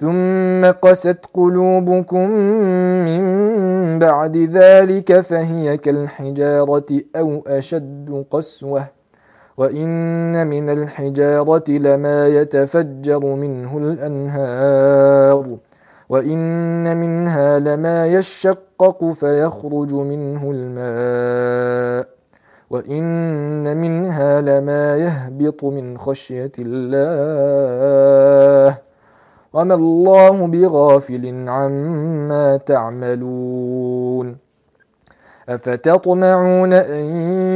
ثم قست قلوبكم من بعد ذلك فهي كالحجارة أو أشد قسوة وإن من الحجارة لما يتفجر منه الأنهار وإن منها لما يشقق فيخرج منه الماء وإن منها لما يهبط من خشية الله. وما الله بغافل عما تعملون. أفتطمعون أن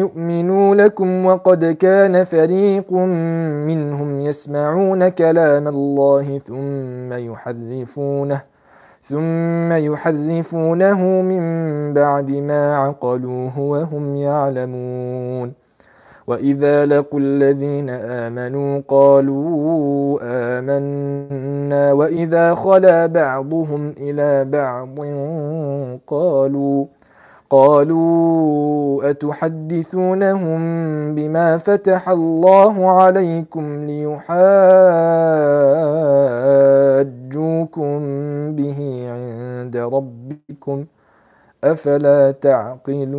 يؤمنوا لكم وقد كان فريق منهم يسمعون كلام الله ثم يحرفونه ثم يحرفونه من بعد ما عقلوه وهم يعلمون. واذا لقوا الذين امنوا قالوا امنا واذا خلا بعضهم إلى بعض قالوا قالوا اتحدثونهم بما فتح الله عليكم ليحاجوكم به عند ربكم افلا تعقلون